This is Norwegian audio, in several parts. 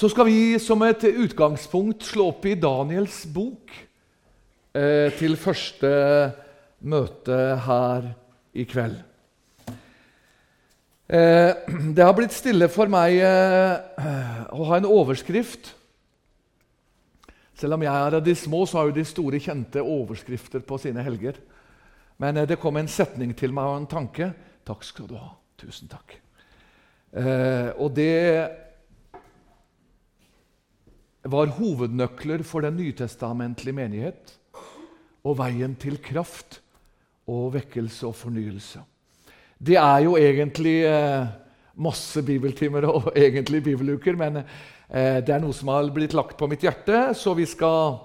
Så skal vi som et utgangspunkt slå opp i Daniels bok eh, til første møte her i kveld. Eh, det har blitt stille for meg eh, å ha en overskrift. Selv om jeg er av de små, så har jo de store kjente overskrifter på sine helger. Men eh, det kom en setning til meg og en tanke. Takk skal du ha. Tusen takk. Eh, og det var hovednøkler for den nytestamentlige menighet og veien til kraft og vekkelse og fornyelse. Det er jo egentlig eh, masse bibeltimer og egentlig bibeluker, men eh, det er noe som har blitt lagt på mitt hjerte, så vi skal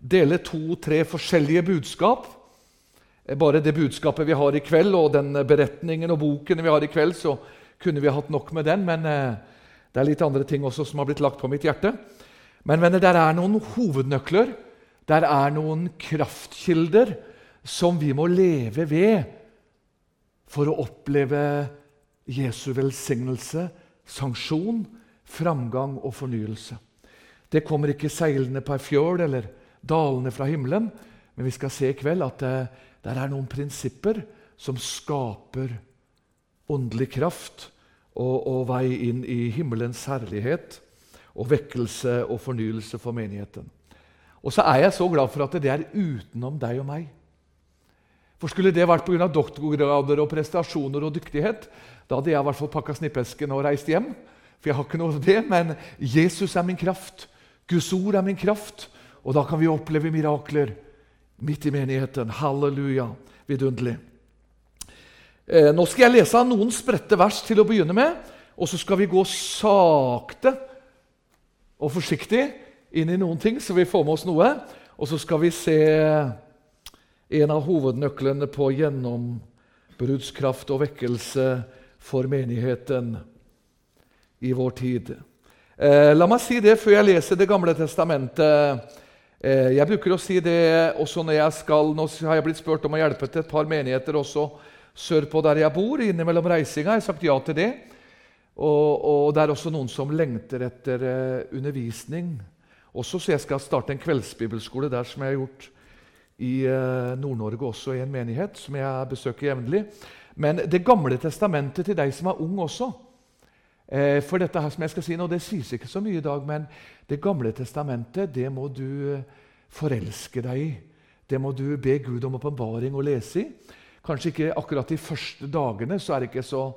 dele to-tre forskjellige budskap. Eh, bare det budskapet vi har i kveld, og den beretningen og boken vi har i kveld, så kunne vi hatt nok med den, men det er litt andre ting også som har blitt lagt på mitt hjerte. Men venner, der er noen hovednøkler, der er noen kraftkilder som vi må leve ved for å oppleve Jesu velsignelse, sanksjon, framgang og fornyelse. Det kommer ikke seilende på ei fjøl eller dalende fra himmelen, men vi skal se i kveld at det, der er noen prinsipper som skaper åndelig kraft og, og vei inn i himmelens herlighet og vekkelse og fornyelse for menigheten. Og så er jeg så glad for at det er utenom deg og meg. For Skulle det vært pga. doktorgrader og prestasjoner og dyktighet, da hadde jeg i hvert fall pakka snippesken og reist hjem. For jeg har ikke noe av det, Men Jesus er min kraft. Guds ord er min kraft. Og da kan vi oppleve mirakler midt i menigheten. Halleluja. Vidunderlig. Eh, nå skal jeg lese noen spredte vers til å begynne med, og så skal vi gå sakte og forsiktig inn i noen ting, så vi får med oss noe. Og så skal vi se en av hovednøklene på gjennombruddskraft og vekkelse for menigheten i vår tid. Eh, la meg si det før jeg leser Det gamle testamentet. Eh, jeg bruker å si det også når jeg skal Nå har jeg blitt spurt om å hjelpe til et par menigheter også sørpå der jeg bor. Innimellom reisinga har jeg sagt ja til det. Og, og, det er også noen som lengter etter eh, undervisning. Også, så jeg skal starte en kveldsbibelskole der som jeg har gjort i eh, Nord-Norge også, i en menighet som jeg besøker jevnlig. Men Det gamle testamentet til deg som er ung også. Eh, for dette her som jeg skal si nå, det sies ikke så mye i dag, men Det gamle testamentet det må du forelske deg i. Det må du be Gud om åpenbaring og lese i. Kanskje ikke akkurat de første dagene så er det ikke så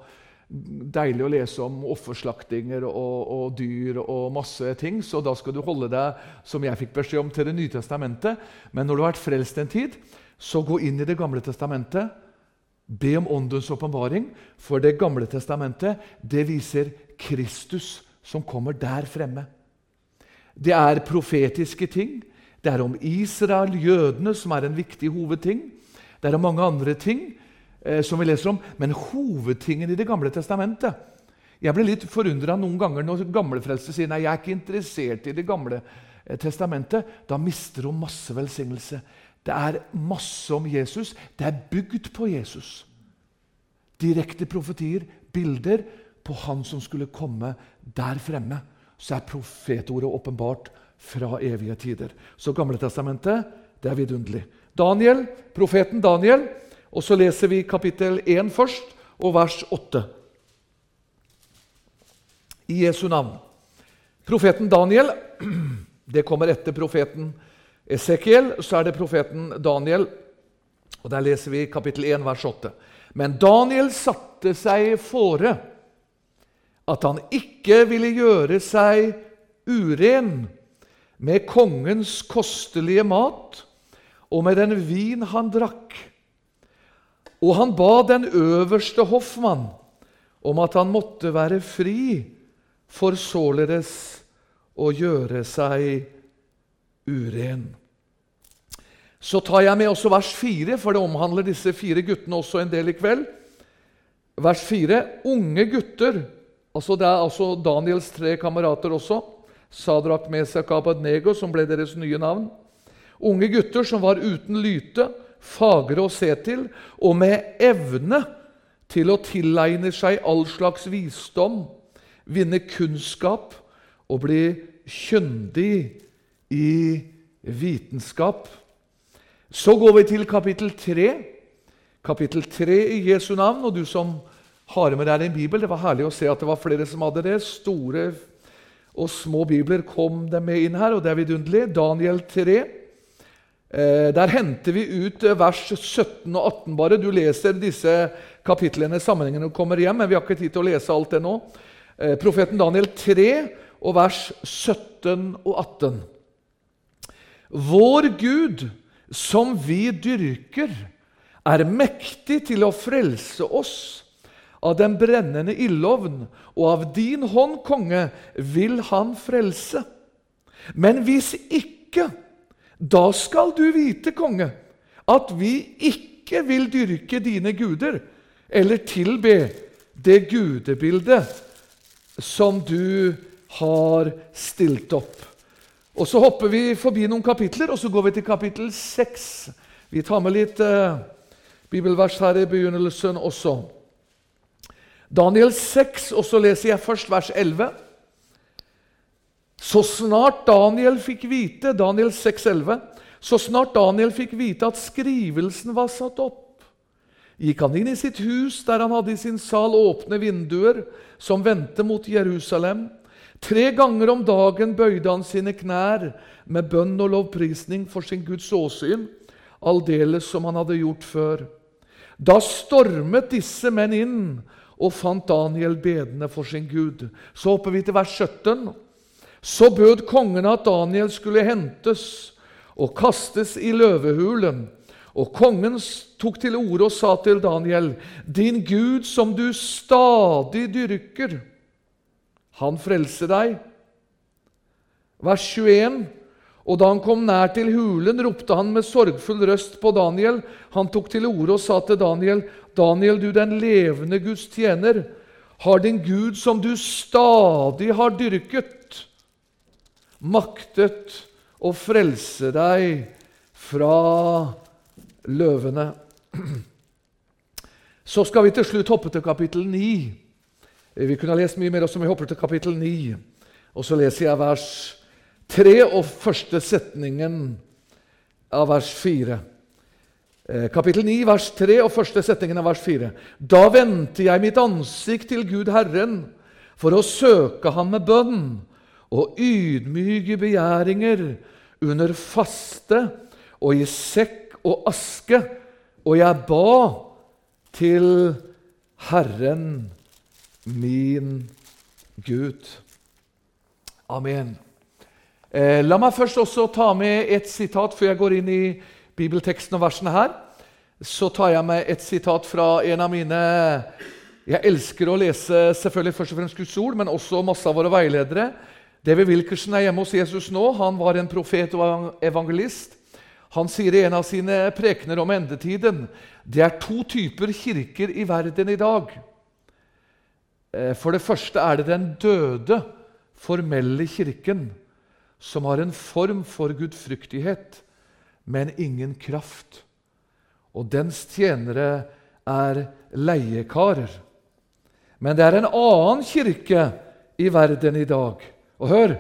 deilig å lese om offerslaktinger og, og, dyr og masse ting, så da skal du holde deg som jeg fikk beskjed om, til Det nye testamentet. Men når du har vært frelst en tid, så gå inn i Det gamle testamentet. Be om Åndens åpenbaring, for Det gamle testamentet det viser Kristus som kommer der fremme. Det er profetiske ting. Det er om Israel, jødene, som er en viktig hovedting. Det er om mange andre ting eh, som vi leser om. Men hovedtingen i Det gamle testamentet Jeg blir litt forundra noen ganger når gamlefrelste sier nei, jeg er ikke interessert i Det gamle eh, testamentet. Da mister hun masse velsignelse. Det er masse om Jesus. Det er bygd på Jesus. Direkte profetier, bilder på han som skulle komme der fremme. Så er profetordet åpenbart fra evige tider. Så Gamle testamentet, det er vidunderlig. Daniel, profeten Daniel og Så leser vi kapittel 1 først, og vers 8. I Jesu navn. Profeten Daniel Det kommer etter profeten Esekiel. Så er det profeten Daniel. Og Der leser vi kapittel 1, vers 8. Men Daniel satte seg fore at han ikke ville gjøre seg uren med kongens kostelige mat og med den vin han drakk. Og han ba den øverste hoffmann om at han måtte være fri, for således å gjøre seg uren. Så tar jeg med også vers 4, for det omhandler disse fire guttene også en del i kveld. Vers 4. Unge gutter altså Det er altså Daniels tre kamerater også. Sadrak, Mesak og Abadnego, som ble deres nye navn. Unge gutter som var uten lyte, fagre å se til, og med evne til å tilegne seg all slags visdom, vinne kunnskap og bli kyndig i vitenskap. Så går vi til kapittel 3. Kapittel 3 i Jesu navn. Og du som har med deg en bibel, det var herlig å se at det var flere som hadde det. Store og små bibler kom de med inn her, og det er vidunderlig. Daniel 3. Eh, der henter vi ut vers 17 og 18 bare. Du leser disse kapitlene sammenhengende og kommer hjem, men vi har ikke tid til å lese alt det nå. Eh, profeten Daniel 3 og vers 17 og 18. Vår Gud, som vi dyrker, er mektig til å frelse oss av den brennende ildovn, og av din hånd, konge, vil han frelse. Men hvis ikke, da skal du vite, konge, at vi ikke vil dyrke dine guder eller tilbe det gudebildet som du har stilt opp. Og Så hopper vi forbi noen kapitler, og så går vi til kapittel 6. Vi tar med litt eh, bibelvers her i begynnelsen også. Daniel 6, og så leser jeg først vers 11. Så snart Daniel fikk vite Daniel 6, 11, så snart Daniel fikk vite at skrivelsen var satt opp, gikk han inn i sitt hus, der han hadde i sin sal åpne vinduer som vendte mot Jerusalem. Tre ganger om dagen bøyde han sine knær med bønn og lovprisning for sin Guds åsyn, aldeles som han hadde gjort før. Da stormet disse menn inn og fant Daniel bedende for sin Gud. Så hopper vi til vers 17. Så bød kongen at Daniel skulle hentes og kastes i løvehulen. Og kongen tok til orde og sa til Daniel.: Din Gud som du stadig dyrker, han frelser deg. Vers 21. Og da han kom nær til hulen, ropte han med sorgfull røst på Daniel. Han tok til orde og sa til Daniel.: Daniel, du den levende Guds tjener, har din Gud, som du stadig har dyrket, maktet å frelse deg fra løvene. Så skal vi til slutt hoppe til kapittel 9. Vi kunne ha lest mye mer, også, men vi hopper til kapittel 9. Og så leser jeg vers 3 og første setningen av vers 4. Eh, kapittel 9, vers 3 og første setningen av vers 4. Da vendte jeg mitt ansikt til Gud Herren for å søke ham med bønn og ydmyke begjæringer under faste og i sekk og aske, og jeg ba til Herren min Gud. Amen. Eh, la meg først også ta med et sitat før jeg går inn i bibelteksten og versene her, så tar jeg med et sitat fra en av mine Jeg elsker å lese selvfølgelig først og fremst Guds ord, men også masse av våre veiledere. David Wilkerson er hjemme hos Jesus nå. Han var en profet og evangelist. Han sier i en av sine prekener om endetiden det er to typer kirker i verden i dag. Eh, for det første er det den døde, formelle kirken, som har en form for gudfryktighet men ingen kraft. Og dens tjenere er leiekarer. Men det er en annen kirke i verden i dag. Og hør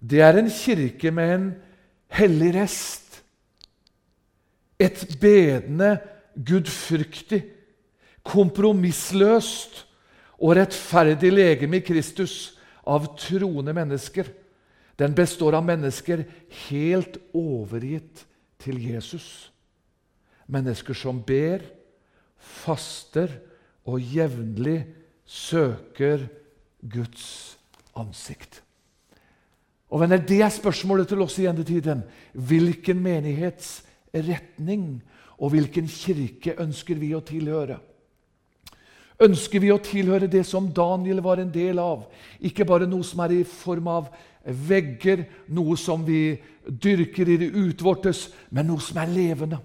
det er en kirke med en hellig rest. Et bedende, gudfryktig, kompromissløst og rettferdig legeme i Kristus av troende mennesker. Den består av mennesker helt overgitt til Jesus. Mennesker som ber, faster og jevnlig søker Guds ansikt. Og venner, Det er spørsmålet til oss i endetiden. Hvilken menighetsretning og hvilken kirke ønsker vi å tilhøre? Ønsker vi å tilhøre det som Daniel var en del av? Ikke bare noe som er i form av vegger, noe som vi dyrker i det utvortes, men noe som er levende,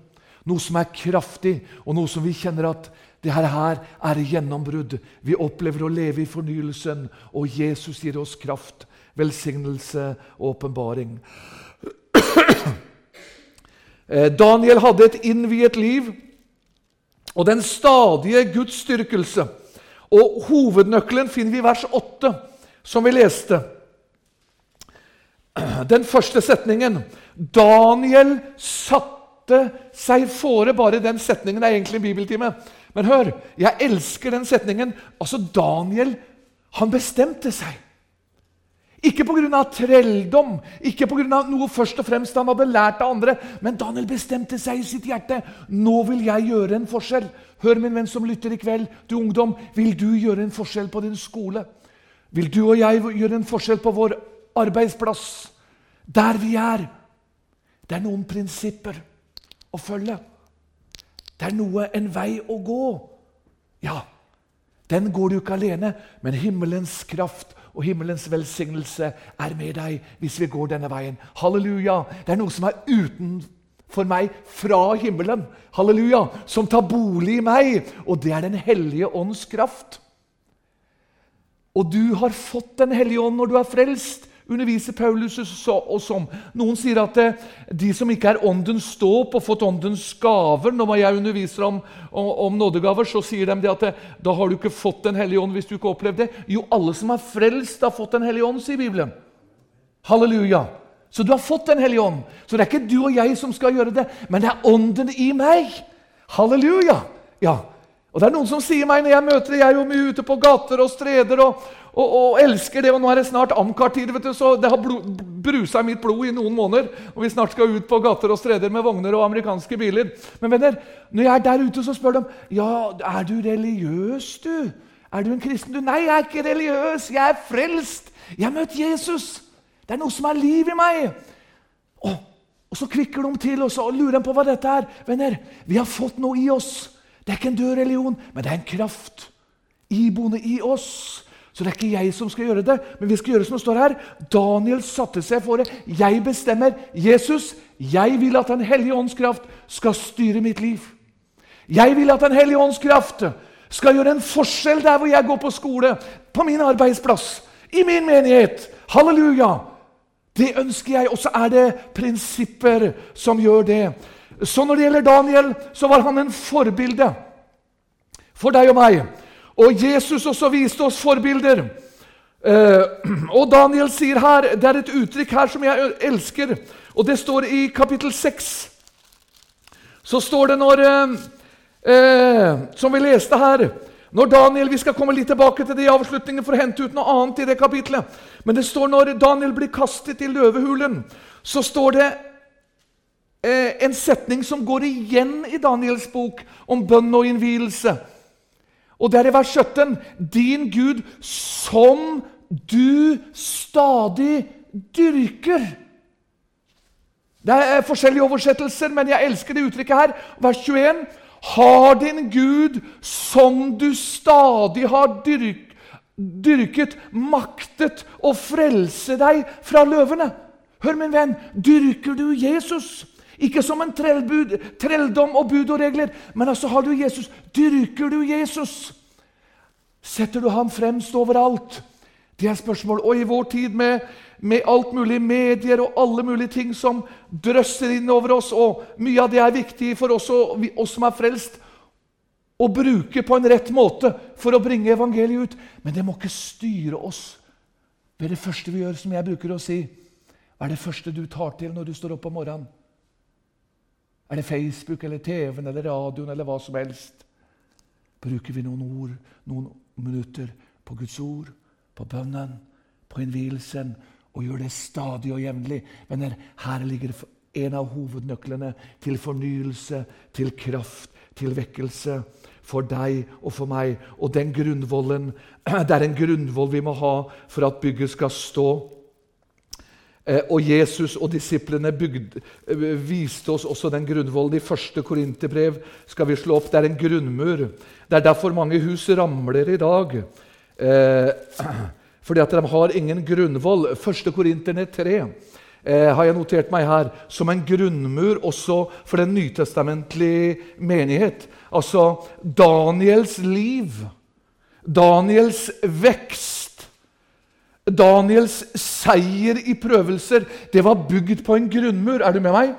noe som er kraftig, og noe som vi kjenner at det her, her er gjennombrudd. Vi opplever å leve i fornyelsen, og Jesus gir oss kraft, velsignelse og åpenbaring. Eh, Daniel hadde et innviet liv og den stadige Guds styrkelse. Og Hovednøkkelen finner vi i vers 8, som vi leste. den første setningen Daniel satte seg fore. Bare den setningen er egentlig en bibeltime. Men hør, jeg elsker den setningen. Altså, Daniel, han bestemte seg. Ikke pga. trelldom, ikke pga. noe først og fremst han hadde lært av andre. Men Daniel bestemte seg i sitt hjerte. Nå vil jeg gjøre en forskjell. Hør, min venn som lytter i kveld, du ungdom. Vil du gjøre en forskjell på din skole? Vil du og jeg gjøre en forskjell på vår arbeidsplass? Der vi er. Det er noen prinsipper å følge. Det er noe, en vei å gå. Ja, den går du ikke alene, men himmelens kraft og himmelens velsignelse er med deg hvis vi går denne veien. Halleluja! Det er noe som er utenfor meg, fra himmelen, halleluja, som tar bolig i meg. Og det er Den hellige ånds kraft. Og du har fått Den hellige ånd når du er frelst underviser Paulus og om. Noen sier at det, de som ikke er åndens ståp og fått åndens gaver Når jeg underviser om, om, om nådegaver, så sier de at det, da har du ikke fått Den hellige ånd hvis du ikke har opplevd det. Jo, alle som er frelst, har fått Den hellige ånd, sier Bibelen. Halleluja. Så du har fått Den hellige ånd. Så det er ikke du og jeg som skal gjøre det, men det er ånden i meg. Halleluja. Ja, og det er Noen som sier meg når jeg møter det, jeg er jo mye ute på gater og streder og, og, og elsker det. og Nå er det snart Amcar-tid, så det har blod, brusa mitt blod i noen måneder. Og vi snart skal ut på gater og streder med vogner og amerikanske biler. Men venner, når jeg er der ute, så spør de ja, er du religiøs, du. Er du en kristen? du? Nei, jeg er ikke religiøs. Jeg er frelst. Jeg har møtt Jesus. Det er noe som er liv i meg. Og, og så klikker de til, og så lurer de på hva dette er. Venner, vi har fått noe i oss. Det er ikke en død religion, men det er en kraft iboende i oss. Så det er ikke jeg som skal gjøre det, men vi skal gjøre som det står her. Daniel satte seg for det. Jeg bestemmer. Jesus, jeg vil at Den hellige ånds kraft skal styre mitt liv. Jeg vil at Den hellige ånds kraft skal gjøre en forskjell der hvor jeg går på skole, på min arbeidsplass, i min menighet. Halleluja! Det ønsker jeg. Og så er det prinsipper som gjør det. Så når det gjelder Daniel, så var han en forbilde for deg og meg. Og Jesus også viste oss forbilder. Eh, og Daniel sier her, Det er et uttrykk her som jeg elsker, og det står i kapittel 6. Så står det når eh, eh, Som vi leste her når Daniel, Vi skal komme litt tilbake til det i avslutningen for å hente ut noe annet i det kapitlet. Men det står når Daniel blir kastet i løvehulen, så står det en setning som går igjen i Daniels bok om bønn og innvielse. Og det er i vers 17.: Din Gud som du stadig dyrker. Det er forskjellige oversettelser, men jeg elsker det uttrykket her. Vers 21. Har din Gud, som du stadig har dyrk, dyrket, maktet å frelse deg fra løvene? Hør, min venn, dyrker du Jesus? Ikke som en trellbud, trelldom og bud og regler, men altså har du Jesus. Dyrker du Jesus? Setter du ham fremst overalt? Det er spørsmål. Og i vår tid med, med alt mulig medier og alle mulige ting som drøsser inn over oss, og mye av det er viktig for oss, og oss som er frelst, å bruke på en rett måte for å bringe evangeliet ut. Men det må ikke styre oss. Det er det første vi gjør, som jeg bruker å si. Hva er det første du tar til når du står opp om morgenen? Er det Facebook eller TV-en eller radioen eller hva som helst? Bruker vi noen ord, noen minutter på Guds ord, på bønnen, på innvielsen, og gjør det stadig og jevnlig? Venner, her ligger en av hovednøklene til fornyelse, til kraft, til vekkelse for deg og for meg. Og den grunnvollen, det er en grunnvoll vi må ha for at bygget skal stå. Eh, og Jesus og disiplene bygde, eh, viste oss også den grunnvollen. I første Korinterbrev skal vi slå opp. Det er en grunnmur. Det er derfor mange hus ramler i dag. Eh, fordi at de har ingen grunnvoll. Første Korinterne 3 eh, har jeg notert meg her som en grunnmur også for den nytestamentlige menighet. Altså Daniels liv, Daniels vekst Daniels seier i prøvelser det var bygd på en grunnmur. Er du med meg?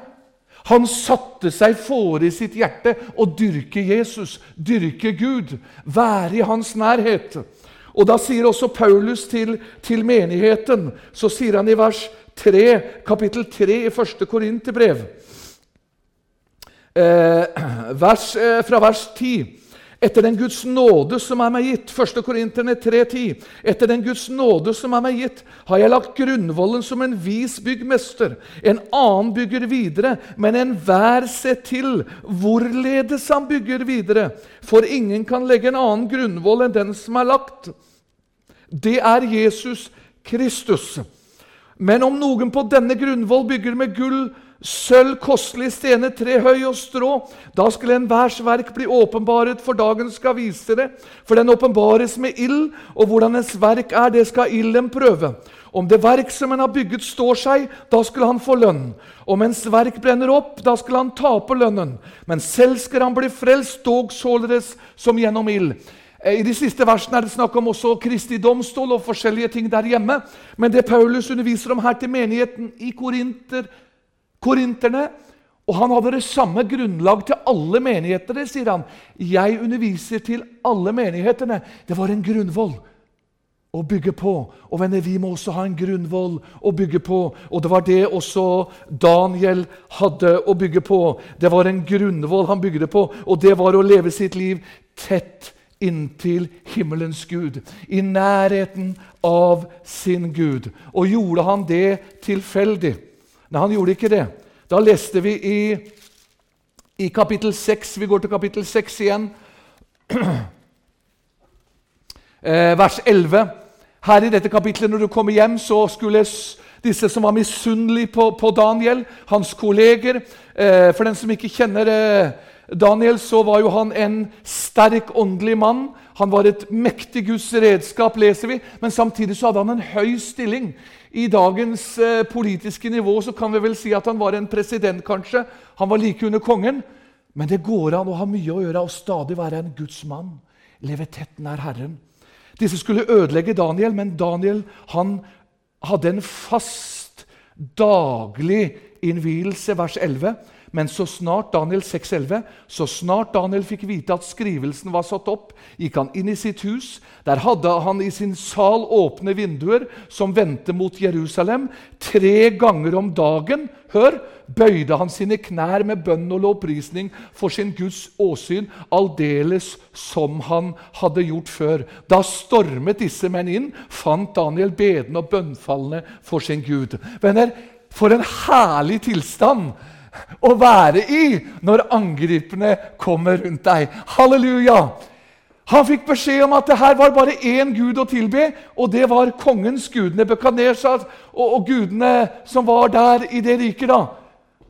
Han satte seg fore i sitt hjerte å dyrke Jesus, dyrke Gud, være i hans nærhet. Og Da sier også Paulus til, til menigheten så sier han i vers 3, kapittel 3 i 1. Korinterbrev. Eh, vers, eh, fra vers 10. Etter den Guds nåde som er meg gitt, 1. Korinterne 3,10. Etter den Guds nåde som er meg gitt, har jeg lagt grunnvollen som en vis byggmester. En annen bygger videre, men enhver ser til hvorledes han bygger videre. For ingen kan legge en annen grunnvoll enn den som er lagt. Det er Jesus Kristus. Men om noen på denne grunnvoll bygger med gull, sølv, kostelige stener, tre høy og strå. Da skulle enhvers verk bli åpenbaret, for dagen skal vise det. For den åpenbares med ild, og hvordan ens verk er, det skal ilden prøve. Om det verk som en har bygget, står seg, da skulle han få lønn. Om ens verk brenner opp, da skulle han tape lønnen. Men selv skal han bli frelst, dog således som gjennom ild. Eh, I de siste versene er det snakk om også Kristi domstol og forskjellige ting der hjemme. Men det Paulus underviser om her til menigheten i Korinter, korinterne. Og han hadde det samme grunnlag til alle menighetene, sier han. Jeg underviser til alle menighetene. Det var en grunnvoll å bygge på. Og venner, vi må også ha en grunnvoll å bygge på. Og det var det også Daniel hadde å bygge på. Det var en grunnvoll han bygde på, og det var å leve sitt liv tett inntil himmelens Gud. I nærheten av sin Gud. Og gjorde han det tilfeldig? Nei, han gjorde ikke det. Da leste vi i, i kapittel 6 Vi går til kapittel 6 igjen. Eh, vers 11. Her i dette kapitlet, når du kommer hjem, så skulle disse som var misunnelige på, på, Daniel, hans kolleger eh, For den som ikke kjenner eh, Daniel, så var jo han en sterk åndelig mann. Han var et mektig Guds redskap, leser vi, men samtidig så hadde han en høy stilling. I dagens eh, politiske nivå så kan vi vel si at han var en president, kanskje. Han var like under kongen. Men det går an å ha mye å gjøre og stadig være en Guds mann. Leve tett nær Herren. Disse skulle ødelegge Daniel, men Daniel han hadde en fast, daglig innvielse, vers 11. Men så snart Daniel 6,11, så snart Daniel fikk vite at skrivelsen var satt opp, gikk han inn i sitt hus. Der hadde han i sin sal åpne vinduer som vendte mot Jerusalem. Tre ganger om dagen hør, bøyde han sine knær med bønn og lovprisning for sin Guds åsyn, aldeles som han hadde gjort før. Da stormet disse menn inn, fant Daniel bedende og bønnfallende for sin Gud. Venner, for en herlig tilstand! Å være i når angriperne kommer rundt deg. Halleluja! Han fikk beskjed om at det her var bare én gud å tilbe, og det var kongens gud, Nebukadnesar, og, og gudene som var der i det riket. da.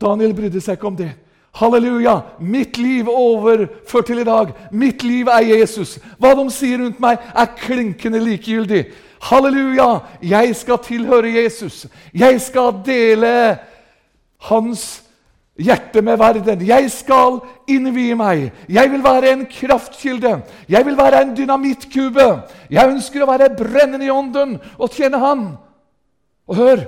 Daniel brydde seg ikke om det. Halleluja! Mitt liv overført til i dag. Mitt liv er Jesus. Hva de sier rundt meg, er klinkende likegyldig. Halleluja! Jeg skal tilhøre Jesus. Jeg skal dele hans hjertet med verden. Jeg skal innvie meg. Jeg vil være en kraftkilde. Jeg vil være en dynamittkube. Jeg ønsker å være brennende i ånden og tjene Han. Og hør!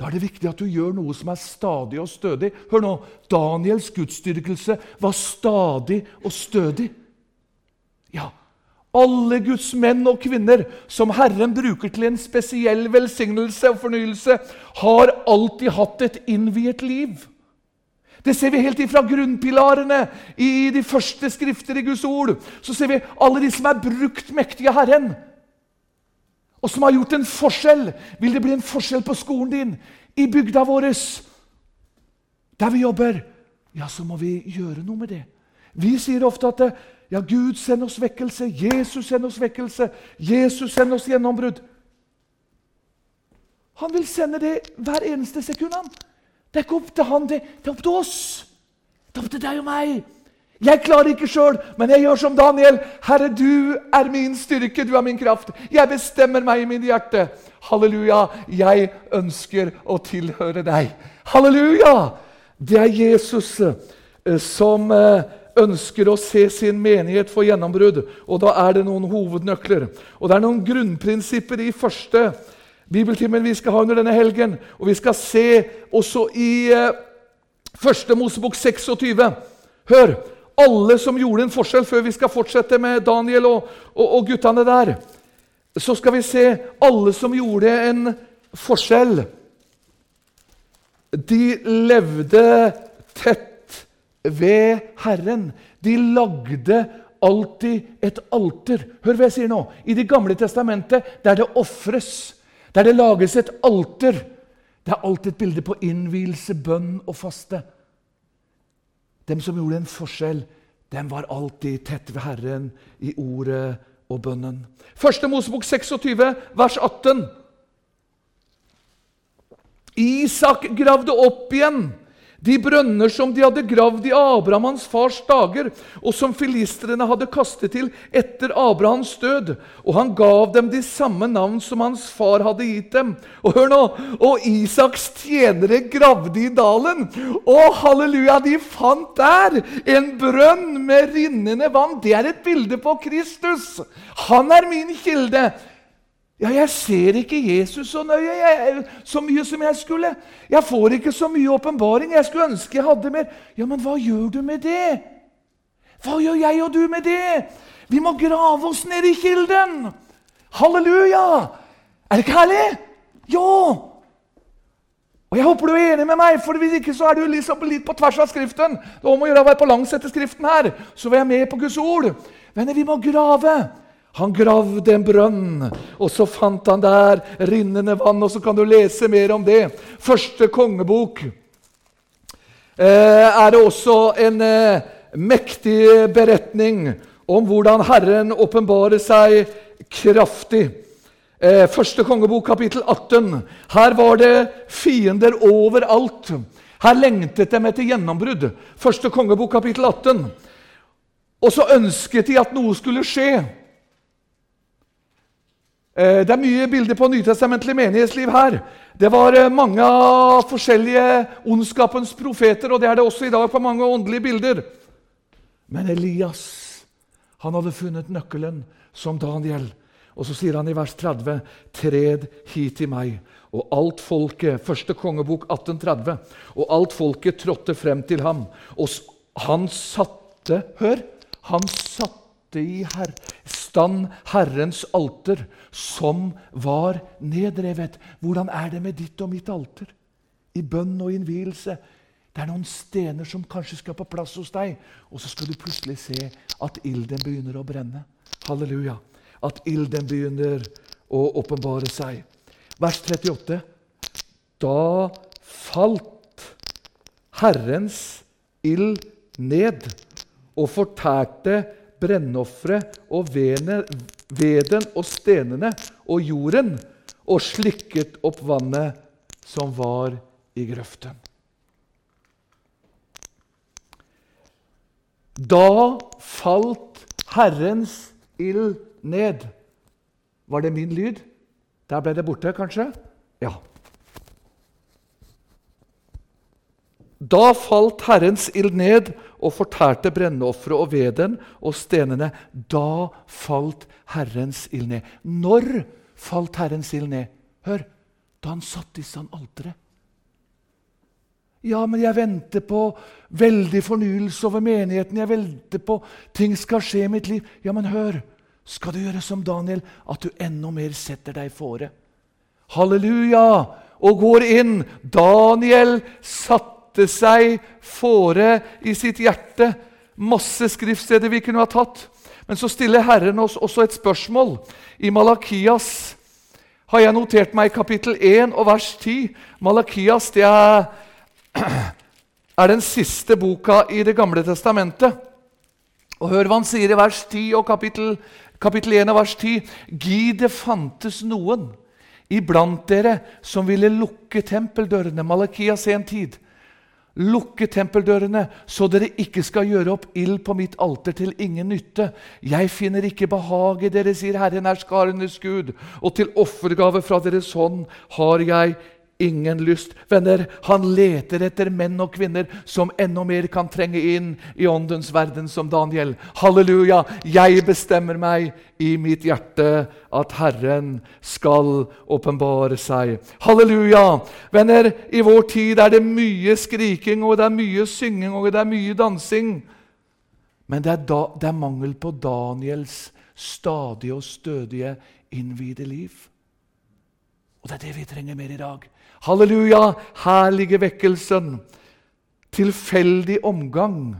Da er det viktig at du gjør noe som er stadig og stødig. Hør nå, Daniels gudsdyrkelse var stadig og stødig. Ja, alle Guds menn og kvinner som Herren bruker til en spesiell velsignelse og fornyelse, har alltid hatt et innviet liv. Det ser vi helt ifra grunnpilarene i de første skrifter i Guds ord. Så ser vi alle de som er brukt mektige Herren, og som har gjort en forskjell. Vil det bli en forskjell på skolen din, i bygda vår, der vi jobber? Ja, så må vi gjøre noe med det. Vi sier ofte at ja, Gud send oss vekkelse, Jesus send oss vekkelse, Jesus send oss gjennombrudd. Han vil sende det hver eneste sekund. han. Det er ikke opp til han, det, det er opp til oss. Det er opp til deg og meg. Jeg klarer ikke sjøl, men jeg gjør som Daniel. Herre, du er min styrke, du er min kraft. Jeg bestemmer meg i mitt hjerte. Halleluja, jeg ønsker å tilhøre deg. Halleluja! Det er Jesus eh, som eh, ønsker å se sin menighet få gjennombrudd. Og da er det noen hovednøkler. Og det er noen grunnprinsipper i første bibeltimen vi skal ha under denne helgen. Og vi skal se også i eh, Første Mosebok 26. Hør! Alle som gjorde en forskjell, før vi skal fortsette med Daniel og, og, og guttene der. Så skal vi se alle som gjorde en forskjell. de levde tett ved Herren. De lagde alltid et alter. Hør hva jeg sier nå. I Det gamle testamentet, der det ofres, der det lages et alter, det er alltid et bilde på innvielse, bønn og faste. Dem som gjorde en forskjell, dem var alltid tett ved Herren i ordet og bønnen. Første Mosebok 26, vers 18. Isak gravde opp igjen de brønner som de hadde gravd i Abraham hans fars dager, og som filistrene hadde kastet til etter Abrahams død. Og han gav dem de samme navn som hans far hadde gitt dem. Og hør nå, og Isaks tjenere gravde i dalen. Og halleluja, de fant der en brønn med rinnende vann. Det er et bilde på Kristus. Han er min kilde. Ja, jeg ser ikke Jesus så nøye, jeg, så mye som jeg skulle. Jeg får ikke så mye åpenbaring. Jeg skulle ønske jeg hadde mer. Ja, men hva gjør du med det? Hva gjør jeg og du med det? Vi må grave oss ned i kilden. Halleluja! Er det ikke herlig? Ja! Og Jeg håper du er enig med meg, for hvis ikke så er du liksom litt på tvers av Skriften. Det må gjøre å være på langs etter Skriften her, så var jeg med på Guds ord. Venner, vi må grave. Han gravde en brønn, og så fant han der rinnende vann. og Så kan du lese mer om det. Første kongebok eh, er det også en eh, mektig beretning om hvordan Herren åpenbarer seg kraftig. Eh, første kongebok, kapittel 18. Her var det fiender overalt. Her lengtet de etter gjennombrudd. Første kongebok, kapittel 18. Og så ønsket de at noe skulle skje. Eh, det er mye bilder på nytestamentlig menighetsliv her. Det var eh, mange av forskjellige ondskapens profeter, og det er det også i dag på mange åndelige bilder. Men Elias han hadde funnet nøkkelen som Daniel. Og så sier han i vers 30.: Tred hit til meg. Og alt folket, første kongebok 1830, og alt folket trådte frem til ham. Og han satte Hør! Han satte i her, stand Herrens alter, som var nedrevet. Hvordan er det med ditt og mitt alter? I bønn og innvielse. Det er noen stener som kanskje skal på plass hos deg, og så skal du plutselig se at ilden begynner å brenne. Halleluja. At ilden begynner å åpenbare seg. Vers 38. Da falt Herrens ild ned og fortærte brennofferet og veden og stenene og jorden og slikket opp vannet som var i grøften. Da falt Herrens ild ned. Var det min lyd? Der ble det borte, kanskje? Ja. Da falt Herrens ild ned og fortærte brennofferet og veden og stenene. Da falt Herrens ild ned. Når falt Herrens ild ned? Hør, da han satte i stand alteret. Ja, men jeg venter på veldig fornyelse over menigheten. Jeg venter på ting skal skje i mitt liv. Ja, men hør, skal du gjøre som Daniel, at du enda mer setter deg fore? Halleluja! Og går inn. Daniel satte satte seg fore i sitt hjerte. Masse skriftsteder vi kunne ha tatt. Men så stiller Herren oss også et spørsmål. I Malakias har jeg notert meg kapittel 1 og vers 10. Malakias det er, er den siste boka i Det gamle testamentet. Og Hør hva han sier i vers 10 og kapittel, kapittel 1 og vers 10. Gi det fantes noen iblant dere som ville lukke tempeldørene. Malakias en tid. Lukke tempeldørene, så dere ikke skal gjøre opp ild på mitt alter til ingen nytte. Jeg finner ikke behag i dere, sier Herren er skarenes Gud, og til offergave fra deres hånd har jeg ingen lyst. Venner, han leter etter menn og kvinner som enda mer kan trenge inn i åndens verden, som Daniel. Halleluja! Jeg bestemmer meg i mitt hjerte at Herren skal åpenbare seg. Halleluja! Venner, i vår tid er det mye skriking, og det er mye synging og det er mye dansing. Men det er, da, det er mangel på Daniels stadige og stødige innvide liv. Og det er det vi trenger mer i dag. Halleluja! Her ligger vekkelsen. Tilfeldig omgang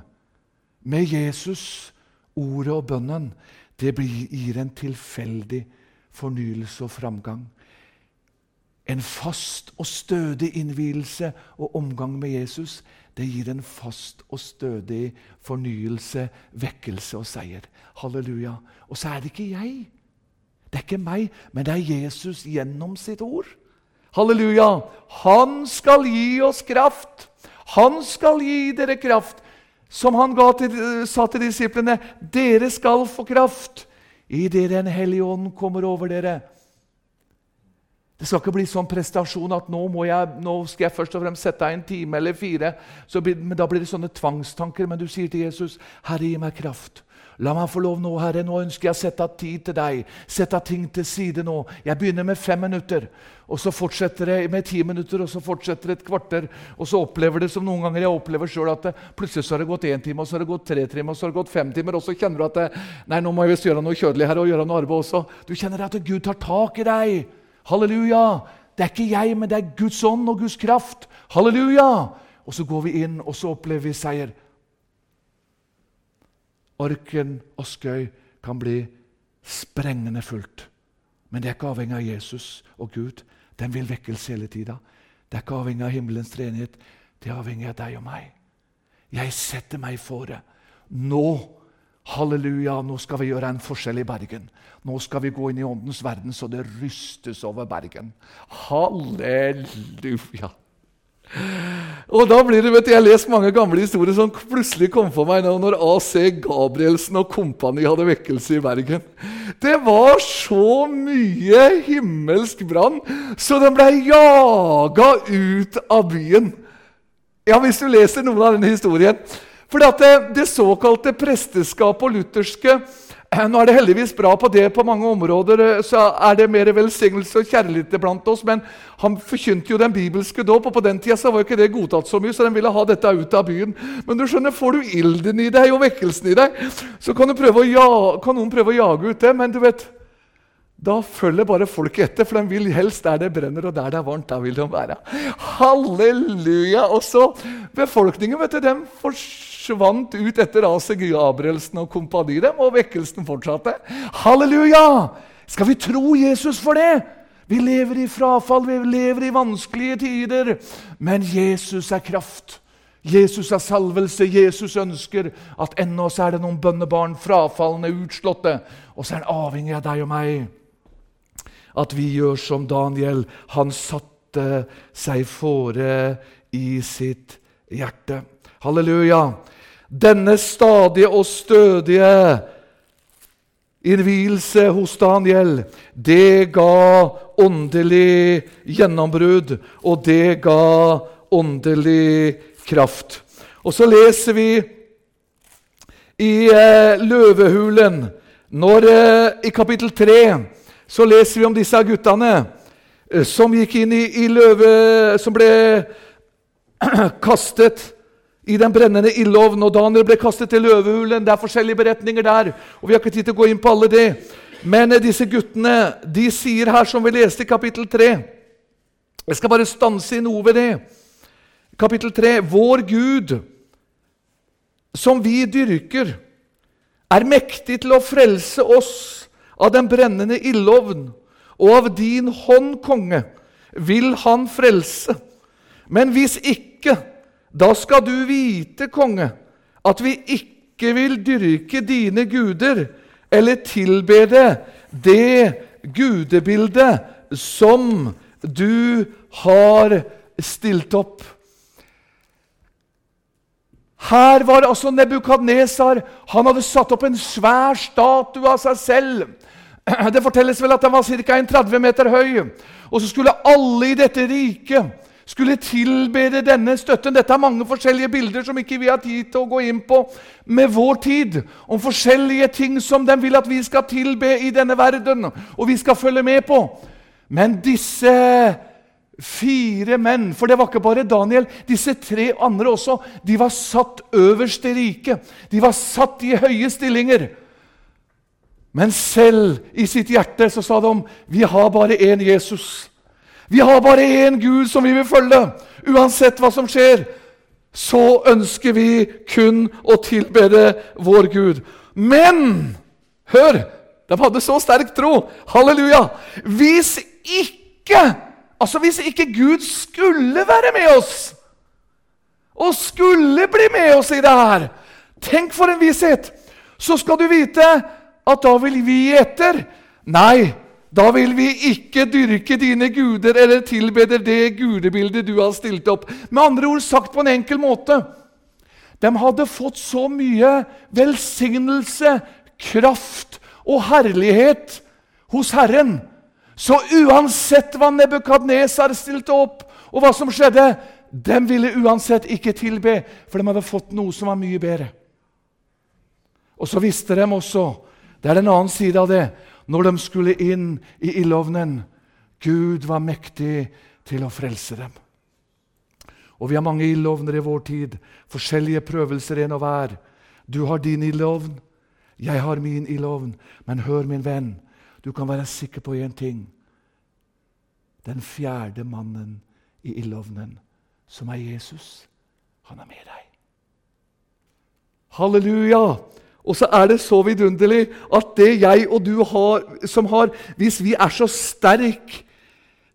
med Jesus, ordet og bønnen, det gir en tilfeldig fornyelse og framgang. En fast og stødig innvielse og omgang med Jesus det gir en fast og stødig fornyelse, vekkelse og seier. Halleluja. Og så er det ikke jeg. Det er ikke meg, men det er Jesus gjennom sitt ord. Halleluja. Han skal gi oss kraft. Han skal gi dere kraft. Som han til, sa til disiplene, dere skal få kraft i Den en hellig ånd kommer over dere. Det skal ikke bli sånn prestasjon at nå, jeg, nå skal jeg først og fremst sette av en time eller fire. Blir, men Da blir det sånne tvangstanker. Men du sier til Jesus, 'Herre, gi meg kraft'. La meg få lov nå, Herre. Nå ønsker jeg å sette av tid til deg. Sette av ting til side nå. Jeg begynner med fem minutter, og så fortsetter det med ti minutter, og så fortsetter det et kvarter. Og så opplever det som noen ganger jeg opplever sjøl at det, plutselig så har det gått én time, og så har det gått tre timer, og så har det gått fem timer, og så kjenner du at det, nei, nå må jeg visst gjøre noe kjødelig her og gjøre noe arbeid også. Du kjenner at Gud tar tak i deg. Halleluja! Det er ikke jeg, men det er Guds ånd og Guds kraft. Halleluja! Og så går vi inn, og så opplever vi seier. Orken og Skøy kan bli sprengende fullt. Men det er ikke avhengig av Jesus og Gud. Den vil vekkes hele tida. Det er ikke avhengig av himmelens treenighet. Det er avhengig av deg og meg. Jeg setter meg for det. Nå Halleluja, nå skal vi gjøre en forskjell i Bergen. Nå skal vi gå inn i åndens verden så det rystes over Bergen. Halleluja! Og da blir det, vet du, Jeg har lest mange gamle historier som plutselig kom for meg nå når AC Gabrielsen og kompani hadde vekkelse i Bergen. Det var så mye himmelsk brann, så den ble jaga ut av byen. Ja, Hvis du leser noen av denne historien For det, det såkalte presteskapet og lutherske nå er det heldigvis bra på det på mange områder, eh, så er det mer velsignelse og kjærlighet blant oss. Men han forkynte jo den bibelske dåp, og på den tida var ikke det godtatt så mye. så den ville ha dette ut av byen. Men du skjønner, får du ilden i deg og vekkelsen i deg, så kan, ja, kan noen prøve å jage ut det. Men du vet, da følger bare folket etter, for de vil helst der det brenner og der det er varmt. Der vil de være. Halleluja! Og så befolkningen, vet du, de forsvant ut etter AC Gabrielsen og kompani, dem, og vekkelsen fortsatte. Halleluja! Skal vi tro Jesus for det? Vi lever i frafall, vi lever i vanskelige tider. Men Jesus er kraft. Jesus er salvelse. Jesus ønsker at ennå så er det noen bønnebarn, frafalne, utslåtte. Og så er han avhengig av deg og meg at vi gjør som Daniel. Han satte seg fore i sitt hjerte. Halleluja! Denne stadige og stødige innvielse hos Daniel, det ga åndelig gjennombrudd, og det ga åndelig kraft. Og så leser vi i eh, Løvehulen, når, eh, i kapittel 3 så leser vi om disse guttene eh, som gikk inn i, i løve... Som ble kastet i den brennende ildovnen. Og Daniel ble kastet til løvehulen. Det er forskjellige beretninger der. og Vi har ikke tid til å gå inn på alle det. Men eh, disse guttene de sier her, som vi leste i kapittel 3 Jeg skal bare stanse i noe ved det. Kapittel 3. Vår Gud, som vi dyrker, er mektig til å frelse oss av den brennende ildovn, og av din hånd, konge, vil han frelse. Men hvis ikke, da skal du vite, konge, at vi ikke vil dyrke dine guder eller tilbede det gudebildet som du har stilt opp. Her var altså Nebukadnesar. Han hadde satt opp en svær statue av seg selv. Det fortelles vel at den var ca. 30 meter høy. Og så skulle alle i dette riket skulle tilbede denne støtten. Dette er mange forskjellige bilder som ikke vi har tid til å gå inn på med vår tid. Om forskjellige ting som de vil at vi skal tilbe i denne verden, og vi skal følge med på. Men disse fire menn, for det var ikke bare Daniel, disse tre andre også, de var satt øverst i riket. De var satt i høye stillinger. Men selv i sitt hjerte så sa de vi har bare én Jesus. Vi har bare én Gud som vi vil følge. Uansett hva som skjer, så ønsker vi kun å tilbede vår Gud. Men hør! De hadde så sterk tro. Halleluja! Hvis ikke Altså hvis ikke Gud skulle være med oss, og skulle bli med oss i det her Tenk for en visshet! Så skal du vite at da vil vi gi etter. Nei, da vil vi ikke dyrke dine guder eller tilbeder det gudebildet du har stilt opp. Med andre ord sagt på en enkel måte. De hadde fått så mye velsignelse, kraft og herlighet hos Herren. Så uansett hva Nebukadnesar stilte opp, og hva som skjedde, de ville uansett ikke tilbe, for de hadde fått noe som var mye bedre. Og så visste de også Det er en annen side av det når de skulle inn i ildovnen. Gud var mektig til å frelse dem. Og vi har mange ildovner i vår tid, forskjellige prøvelser en og hver. Du har din ildovn, jeg har min ildovn. Men hør, min venn, du kan være sikker på én ting. Den fjerde mannen i ildovnen, som er Jesus, han er med deg. Halleluja! Og så er det så vidunderlig at det jeg og du har, som har Hvis vi er så sterk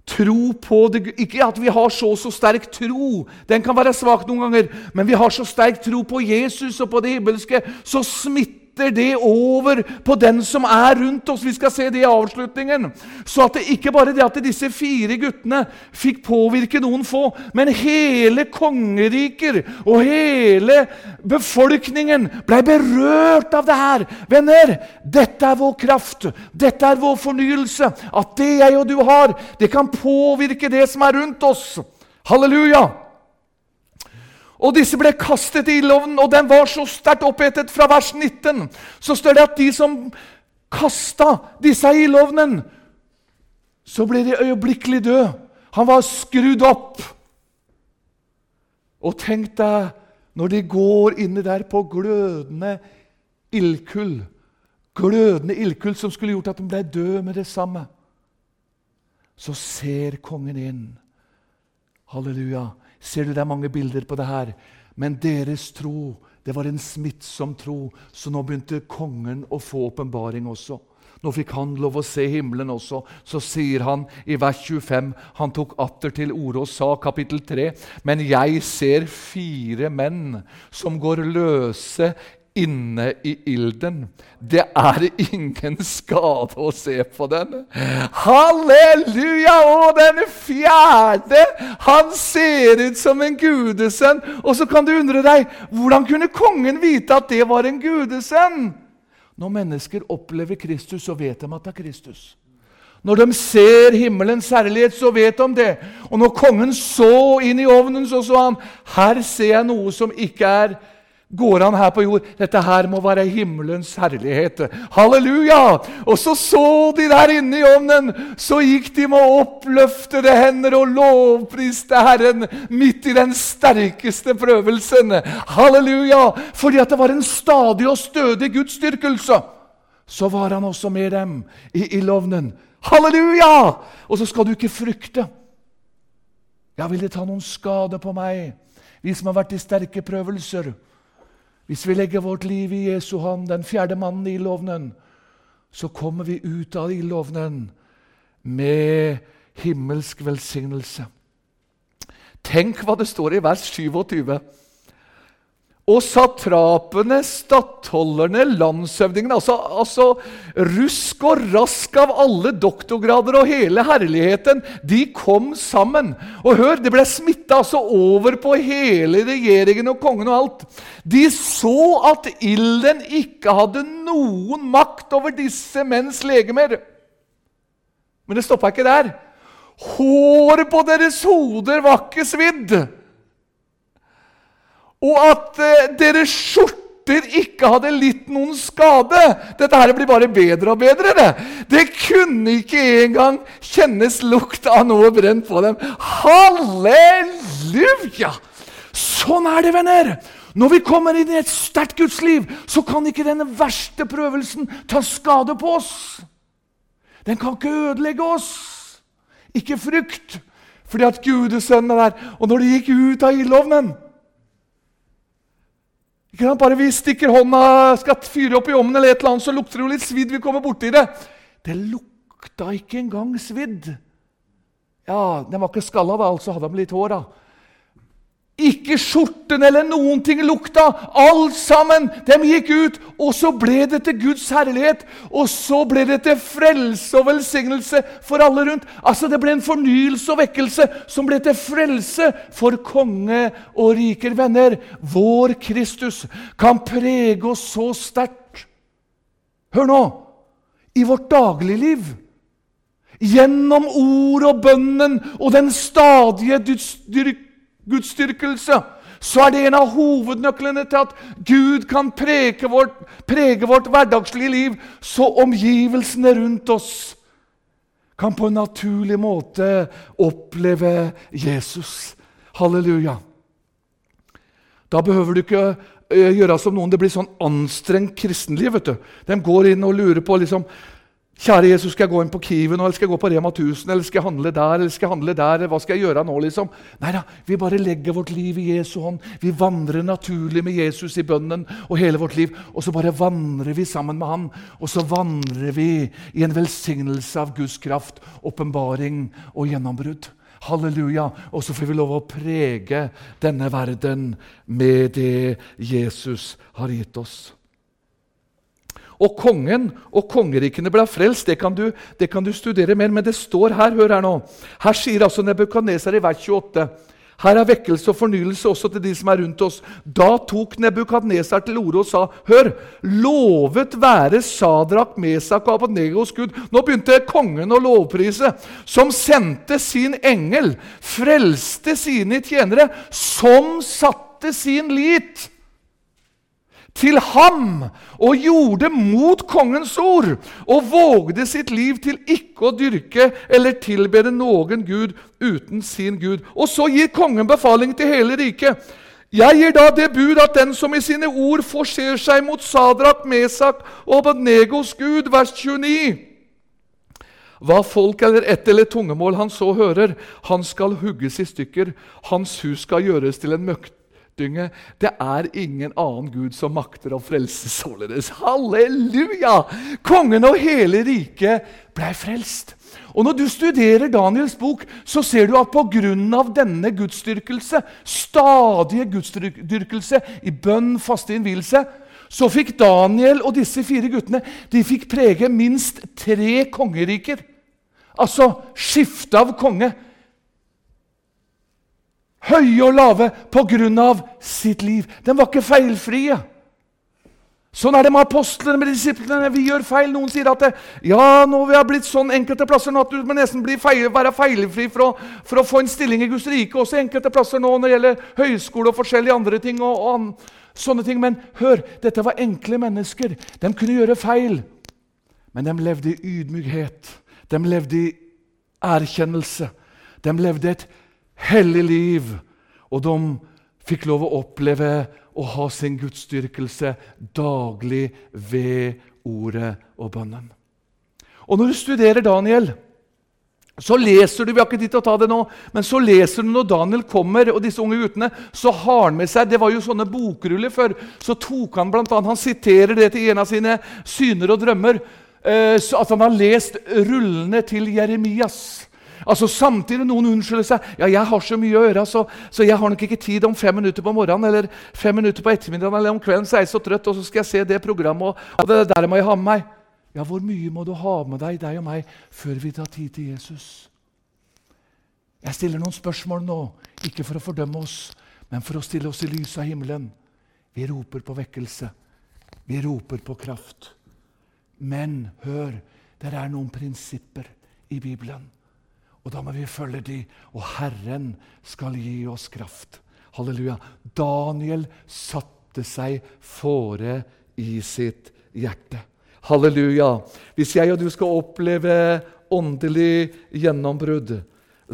tro på det Ikke at vi har så så sterk tro, den kan være svak noen ganger, men vi har så sterk tro på Jesus og på det himmelske, så smitter smitter det over på den som er rundt oss. Vi skal se det i avslutningen. Så at det ikke bare det at disse fire guttene fikk påvirke noen få, men hele kongeriker og hele befolkningen ble berørt av det her. Venner, dette er vår kraft. Dette er vår fornyelse. At det jeg og du har, det kan påvirke det som er rundt oss. Halleluja! Og disse ble kastet i ildovnen, og den var så sterkt opphetet. Fra vers 19 så står det at de som kasta disse i ildovnen, så ble de øyeblikkelig døde. Han var skrudd opp. Og tenk deg når de går inni der på glødende ildkull Glødende ildkull som skulle gjort at de ble døde med det samme. Så ser kongen inn. Halleluja ser du det er mange bilder på det her. Men deres tro det var en smittsom tro, så nå begynte kongen å få åpenbaring også. Nå fikk han lov å se himmelen også. Så sier han i vers 25 Han tok atter til orde og sa, kapittel 3.: Men jeg ser fire menn som går løse inne i ilden. Det er ingen skade å se på den. Halleluja! Og den fjerde, han ser ut som en gudesønn. Og så kan du undre deg, hvordan kunne kongen vite at det var en gudesønn? Når mennesker opplever Kristus, så vet de at det er Kristus. Når de ser himmelens herlighet, så vet de det. Og når kongen så inn i ovnen, så så han her ser jeg noe som ikke er går han her på jord. Dette her må være himmelens herlighet. Halleluja! Og så så de der inne i ovnen. Så gikk de med oppløftede hender og lovpriste Herren midt i den sterkeste prøvelsen. Halleluja! Fordi at det var en stadig og stødig gudsdyrkelse. Så var han også med dem i ildovnen. Halleluja! Og så skal du ikke frykte. Ja, vil det ta noen skade på meg, vi som har vært i sterke prøvelser? Hvis vi legger vårt liv i Jesu hånd, den fjerde mannen i ildovnen, så kommer vi ut av ildovnen med himmelsk velsignelse. Tenk hva det står i vers 27. Og satrapene, stattholderne, landshøvdingene altså, altså, rusk og rask av alle doktorgrader og hele herligheten, de kom sammen. Og hør, det ble smitta altså over på hele regjeringen og kongen og alt. De så at ilden ikke hadde noen makt over disse menns legemer. Men det stoppa ikke der. Håret på deres hoder var ikke svidd og at eh, deres skjorter ikke hadde litt noen skade. Dette her blir bare bedre og bedre. Det Det kunne ikke engang kjennes lukt av noe brent på dem. Halleluja! Sånn er det, venner. Når vi kommer inn i et sterkt gudsliv, så kan ikke denne verste prøvelsen ta skade på oss. Den kan ikke ødelegge oss. Ikke frykt, fordi at Gudesønnen er der. Og når de gikk ut av ildovnen? Bare vi stikker hånda, skal fyre opp i ovnen, eller et eller annet, så lukter det jo litt svidd. Vi kommer borti det. Det lukta ikke engang svidd. Ja, Den var ikke skalla, da, altså hadde de litt hår. da. Ikke skjorten eller noen ting lukta. Alt sammen. De gikk ut, og så ble det til Guds herlighet. Og så ble det til frelse og velsignelse for alle rundt. Altså Det ble en fornyelse og vekkelse som ble til frelse for konge og riker. Venner, vår Kristus kan prege oss så sterkt. Hør nå! I vårt dagligliv. Gjennom ord og bønnen og den stadige dyrk gudsdyrkelse, så er det en av hovednøklene til at Gud kan prege vårt, prege vårt hverdagslige liv, så omgivelsene rundt oss kan på en naturlig måte oppleve Jesus. Halleluja. Da behøver du ikke eh, gjøre som noen. Det blir sånn anstrengt kristenliv. vet du. De går inn og lurer på liksom, Kjære Jesus, skal jeg gå inn på Kiwi nå, eller skal jeg gå på Rema 1000, eller skal jeg handle der, eller skal jeg handle der? Hva skal jeg gjøre nå, liksom? Nei da, vi bare legger vårt liv i Jesu hånd. Vi vandrer naturlig med Jesus i bønnen og hele vårt liv. Og så bare vandrer vi sammen med Han. Og så vandrer vi i en velsignelse av Guds kraft, åpenbaring og gjennombrudd. Halleluja. Og så får vi lov å prege denne verden med det Jesus har gitt oss. Og kongen og kongerikene ble frelst. Det kan, du, det kan, du, studere mer. Men det står her, hør her nå. Her sier altså Nebukadneser i vers 28 her er vekkelse og fornyelse også til de som er rundt oss. Da tok Nebukadneser til orde og sa, hør, lovet være Sadrak, Mesak og Abednegos Gud. Nå begynte kongen å lovprise, som sendte sin engel, frelste sine tjenere, som satte sin lit til ham og gjorde mot kongens ord og vågde sitt liv til ikke å dyrke eller tilbede noen gud uten sin gud. Og så gir kongen befaling til hele riket. Jeg gir da det bud at den som i sine ord forser seg mot Sadrak, Mesak og Abednegos gud, vers 29 hva folk eller ett eller tungemål han så hører, han skal hugges i stykker. Hans hus skal gjøres til en møkt dynge. Det er ingen annen Gud som makter å frelse således. Halleluja! Kongen og hele riket blei frelst. Og Når du studerer Daniels bok, så ser du at pga. denne gudsdyrkelse, stadige gudsdyrkelse i bønn, faste innvielse, så fikk Daniel og disse fire guttene de fikk prege minst tre kongeriker. Altså skifte av konge høye og lave pga. sitt liv. Den var ikke feilfrie. Sånn er det med apostlene med disiplene. Vi gjør feil. Noen sier at det, ja, nå vi har blitt sånn enkelte plasser nå at du må nesten feil, være feilfri for å, for å, få en stilling i Guds rike. Også enkelte plasser nå når det gjelder høyskole og forskjellige andre ting. Og, og, sånne ting. Men hør, dette var enkle mennesker. De kunne gjøre feil, men de levde i ydmykhet. De levde i erkjennelse. De levde et hellig liv. Og de fikk lov å oppleve å ha sin gudsdyrkelse daglig ved ordet og bønnen. Og når du studerer Daniel, så leser du vi har ikke tid til å ta det nå, men så leser du når Daniel kommer, og disse unge guttene, så har han med seg Det var jo sånne bokruller før. Så tok han blant annet, han siterer det til en av sine syner og drømmer. Eh, at han har lest rullene til Jeremias. Altså Samtidig noen unnskylder seg. ja, 'Jeg har så mye å gjøre, så, så, jeg har nok ikke tid om fem minutter på morgenen eller fem minutter på ettermiddagen eller om kvelden, så er jeg så trøtt, og så skal jeg se det programmet, og, og det der må jeg ha med meg.' Ja, hvor mye må du ha med deg, deg og meg, før vi tar tid til Jesus? Jeg stiller noen spørsmål nå, ikke for å fordømme oss, men for å stille oss i lyset av himmelen. Vi roper på vekkelse. Vi roper på kraft. Men hør, det er noen prinsipper i Bibelen. Og da må vi følge de, og Herren skal gi oss kraft. Halleluja. Daniel satte seg fore i sitt hjerte. Halleluja. Hvis jeg og du skal oppleve åndelig gjennombrudd,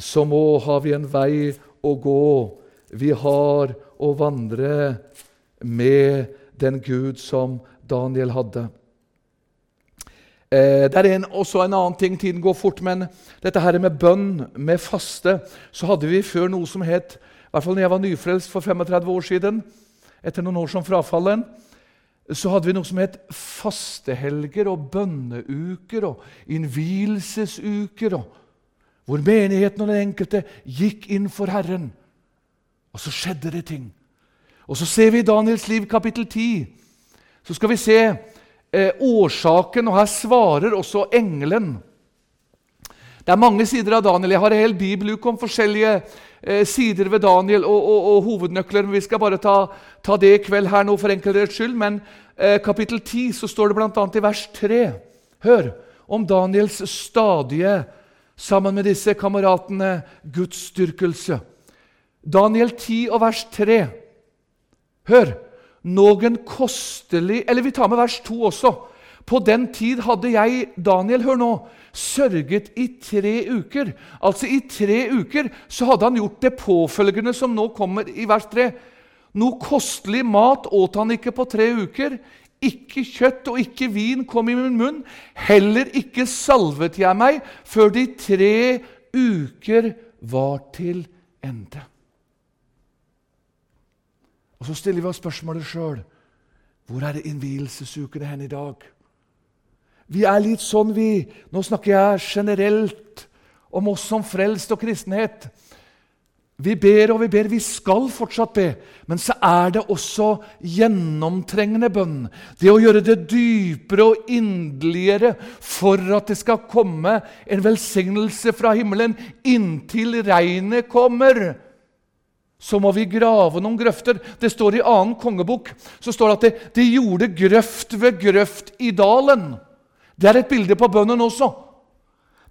så må har vi en vei å gå. Vi har å vandre med den Gud som Daniel hadde. Eh, det er en, også en annen ting. Tiden går fort, men dette her med bønn, med faste Så hadde vi før noe som het I hvert fall når jeg var nyfrelst for 35 år siden, etter noen år som frafallen, så hadde vi noe som het fastehelger og bønneuker og innvielsesuker. Hvor menigheten og den enkelte gikk inn for Herren. Og så skjedde det ting. Og så ser vi i Daniels liv, kapittel 10. Så skal vi se eh, årsaken, og her svarer også engelen. Det er mange sider av Daniel. Jeg har en hel bibeluke om forskjellige eh, sider ved Daniel og, og, og, hovednøkler. men Vi skal bare ta, ta det i kveld her nå for enkelhets skyld. Men eh, kapittel 10 så står det bl.a. i vers 3 Hør om Daniels stadige, sammen med disse kameratene, gudsdyrkelse. Daniel 10 og vers 3. Hør! Noen kostelig Eller vi tar med vers 2 også. På den tid hadde jeg, Daniel, hør nå, sørget i tre uker. Altså i tre uker så hadde han gjort det påfølgende som nå kommer i vers 3. Noe kostelig mat åt han ikke på tre uker. Ikke kjøtt og ikke vin kom i min munn. Heller ikke salvet jeg meg før de tre uker var til ende. Og Så stiller vi oss spørsmålet sjøl. Hvor er det innvielsesukene hen i dag? Vi er litt sånn, vi Nå snakker jeg generelt om oss som frelst og kristenhet. Vi ber og vi ber. Vi skal fortsatt be. Men så er det også gjennomtrengende bønn. Det å gjøre det dypere og inderligere for at det skal komme en velsignelse fra himmelen inntil regnet kommer så må vi grave noen grøfter. Det står i annen kongebok så står det at de, de gjorde grøft ved grøft i dalen. Det er et bilde på bønnen også.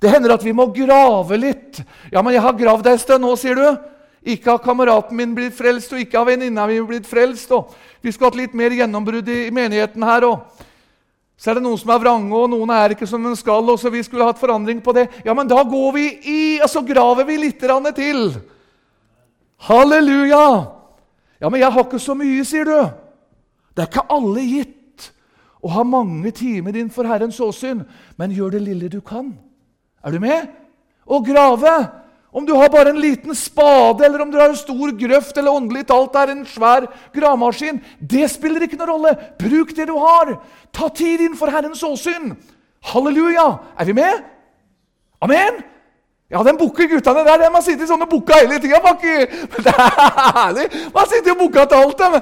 Det hender at vi må grave litt. Ja, men jeg har gravd ei stund nå, sier du. Ikke har kameraten min blitt frelst, og ikke har venninna mi blitt frelst. og Vi skulle hatt litt mer gjennombrudd i menigheten her. og så er det noen som er vrange, og noen er ikke som de skal. og så Vi skulle hatt forandring på det. Ja, men da går vi i, og så graver vi litt til. Halleluja! Ja, men jeg har ikke så mye, sier du. Det er ikke alle gitt å ha mange timer innenfor Herrens åsyn, men gjør det lille du kan. Er du med? Og grave. Om du har bare en liten spade, eller om du har en stor grøft, eller åndelig talt er en svær gravemaskin, det spiller ikke noen rolle. Bruk det du har. Ta tid innenfor Herrens åsyn. Halleluja! Er vi med? Amen? Ja, den bukke guttene der de har sittet i sånne bukka hele tida. Det er herlig! Man sitter og bukka til alt, dem.